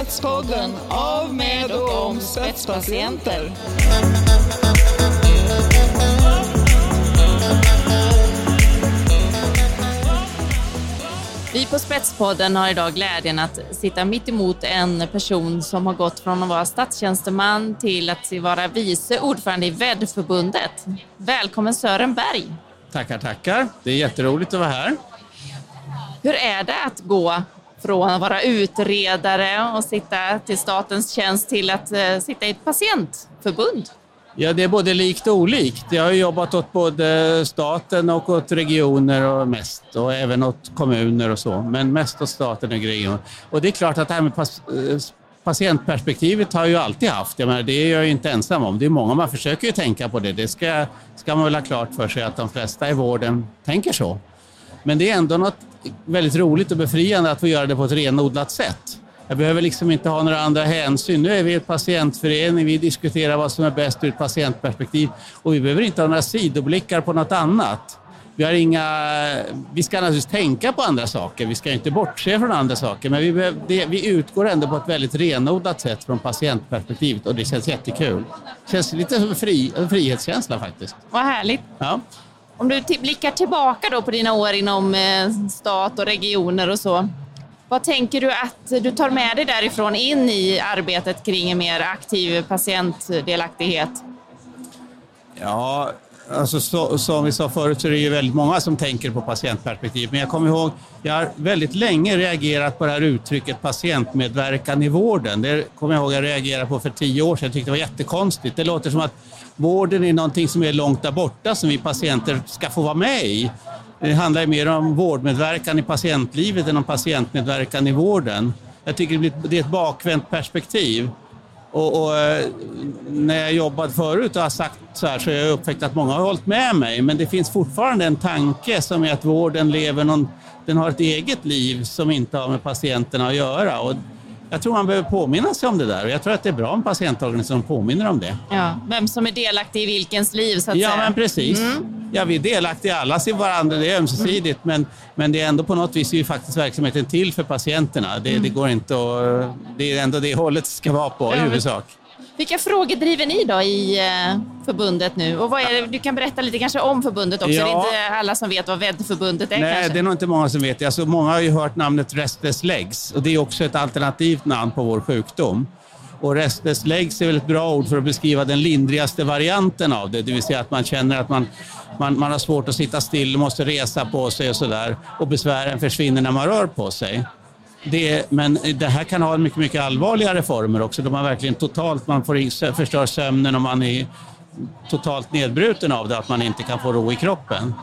Spetspodden av, med och om spetspatienter. Vi på Spetspodden har idag glädjen att sitta mitt emot en person som har gått från att vara statstjänsteman till att vara vice ordförande i VED-förbundet. Välkommen Sören Berg! Tackar, tackar. Det är jätteroligt att vara här. Hur är det att gå från att vara utredare och sitta till statens tjänst till att eh, sitta i ett patientförbund? Ja, det är både likt och olikt. Jag har jobbat åt både staten och åt regioner och mest och även åt kommuner och så, men mest åt staten och regioner. Och det är klart att det här med eh, patientperspektivet har jag ju alltid haft. Jag menar, det är jag ju inte ensam om. Det är många, man försöker ju tänka på det. Det ska, ska man väl ha klart för sig att de flesta i vården tänker så. Men det är ändå något väldigt roligt och befriande att få göra det på ett renodlat sätt. Jag behöver liksom inte ha några andra hänsyn. Nu är vi en patientförening, vi diskuterar vad som är bäst ur ett patientperspektiv och vi behöver inte ha några sidoblickar på något annat. Vi, har inga, vi ska naturligtvis tänka på andra saker, vi ska inte bortse från andra saker, men vi, behöver, det, vi utgår ändå på ett väldigt renodlat sätt från patientperspektivet och det känns jättekul. Det känns lite som en fri, frihetskänsla faktiskt. Vad härligt. Ja. Om du blickar tillbaka då på dina år inom eh, stat och regioner och så, vad tänker du att du tar med dig därifrån in i arbetet kring en mer aktiv patientdelaktighet? Ja, alltså så, som vi sa förut så är det ju väldigt många som tänker på patientperspektiv. Men jag kommer ihåg, jag har väldigt länge reagerat på det här uttrycket patientmedverkan i vården. Det kommer jag ihåg jag reagerade på för tio år sedan. Jag tyckte det var jättekonstigt. Det låter som att vården är någonting som är långt där borta som vi patienter ska få vara med i. Det handlar mer om vårdmedverkan i patientlivet än om patientmedverkan i vården. Jag tycker det är ett bakvänt perspektiv. Och, och, eh, när jag jobbat förut och har sagt så här så har jag upptäckt att många har hållit med mig. Men det finns fortfarande en tanke som är att vården lever någon, den har ett eget liv som inte har med patienterna att göra. Och jag tror man behöver påminna sig om det där och jag tror att det är bra om patientorganisationen påminner om det. Ja, vem som är delaktig i vilkens liv så att ja, säga. Ja, men precis. Mm. Ja, vi är delaktiga alla i varandra, det är ömsesidigt, men, men det är ändå på något vis är faktiskt verksamheten till för patienterna. Det, mm. det går inte att, det är ändå det hållet ska vara på i huvudsak. Vilka frågor driver ni då i eh, förbundet nu? Och vad är det, du kan berätta lite kanske om förbundet också. Ja. Det är inte alla som vet vad VED-förbundet är Nej, kanske. det är nog inte många som vet det. Alltså, många har ju hört namnet Restless Legs och det är också ett alternativt namn på vår sjukdom. Och restless legs är väl ett bra ord för att beskriva den lindrigaste varianten av det, det vill säga att man känner att man, man, man har svårt att sitta still, måste resa på sig och sådär. Och besvären försvinner när man rör på sig. Det, men det här kan ha mycket, mycket allvarligare former också, då man verkligen totalt man får förstör sömnen och man är totalt nedbruten av det, att man inte kan få ro i kroppen.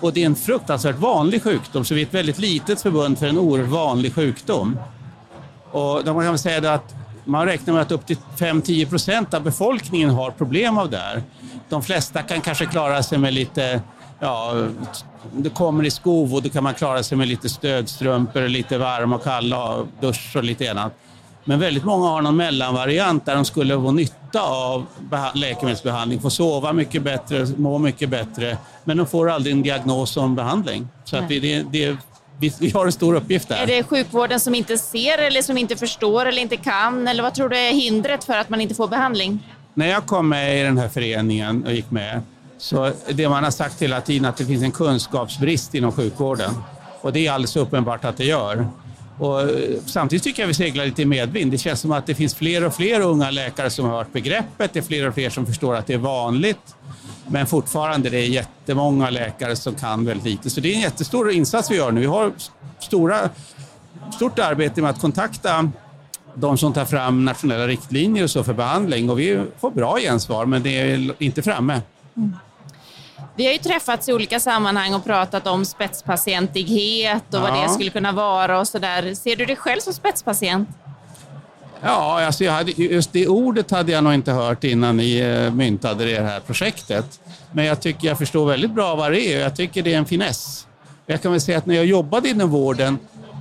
Och det är en fruktansvärt vanlig sjukdom, så vi är ett väldigt litet förbund för en oerhört vanlig sjukdom. Och då kan man säga att man räknar med att upp till 5-10 procent av befolkningen har problem av det här. De flesta kan kanske klara sig med lite ja, det kommer i skov och då kan man klara sig med lite stödstrumpor, lite varm och kalla dusch och lite annat. Men väldigt många har någon mellanvariant där de skulle få nytta av läkemedelsbehandling, få sova mycket bättre, må mycket bättre, men de får aldrig en diagnos en behandling. Så att det, det, vi, vi, har en stor uppgift där. Är det sjukvården som inte ser eller som inte förstår eller inte kan? Eller vad tror du är hindret för att man inte får behandling? När jag kom med i den här föreningen och gick med så det man har sagt hela tiden att det finns en kunskapsbrist inom sjukvården. Och det är alldeles uppenbart att det gör. Och eh, samtidigt tycker jag vi seglar lite i medvind. Det känns som att det finns fler och fler unga läkare som har hört begreppet. Det är fler och fler som förstår att det är vanligt. Men fortfarande det är jättemånga läkare som kan väldigt lite. Så det är en jättestor insats vi gör nu. Vi har stora, stort arbete med att kontakta de som tar fram nationella riktlinjer och så för behandling och vi får bra gensvar men det är inte framme. Mm. Vi har ju träffats i olika sammanhang och pratat om spetspatientighet och ja. vad det skulle kunna vara och sådär. Ser du dig själv som spetspatient? Ja, alltså jag hade, just det ordet hade jag nog inte hört innan ni eh, myntade det här projektet. Men jag tycker jag förstår väldigt bra vad det är och jag tycker det är en finess. Jag kan väl säga att när jag jobbade inom vården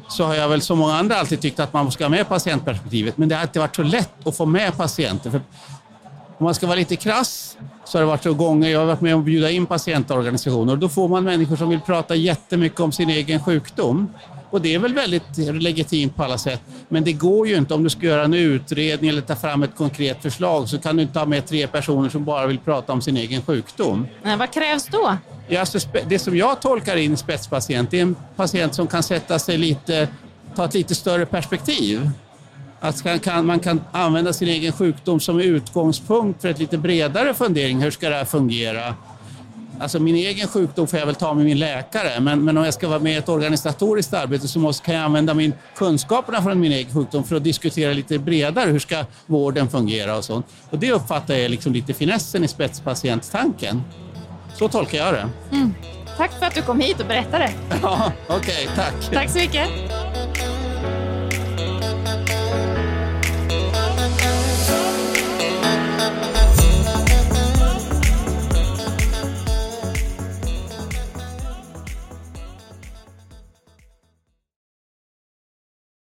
så har jag väl som många andra alltid tyckt att man ska ha med patientperspektivet, men det har inte varit så lätt att få med patienter. För Om man ska vara lite krass så har det varit så gånger jag har varit med om att bjuda in patientorganisationer och då får man människor som vill prata jättemycket om sin egen sjukdom. Och det är väl väldigt legitimt på alla sätt. Men det går ju inte om du ska göra en utredning eller ta fram ett konkret förslag så kan du inte ha med tre personer som bara vill prata om sin egen sjukdom. Men vad krävs då? Ja, alltså, det som jag tolkar in spetspatient det är en patient som kan sätta sig lite, ta ett lite större perspektiv. Att man kan, man kan använda sin egen sjukdom som utgångspunkt för ett lite bredare fundering. Hur ska det här fungera? Alltså min egen sjukdom får jag väl ta med min läkare, men, men om jag ska vara med i ett organisatoriskt arbete så måste, kan jag använda min, kunskaperna från min egen sjukdom för att diskutera lite bredare. Hur ska vården fungera och sånt? Och det uppfattar jag liksom lite finessen i spetspatienttanken. Så tolkar jag det. Mm. Tack för att du kom hit och berättade. Ja, Okej, okay, tack. Tack så mycket.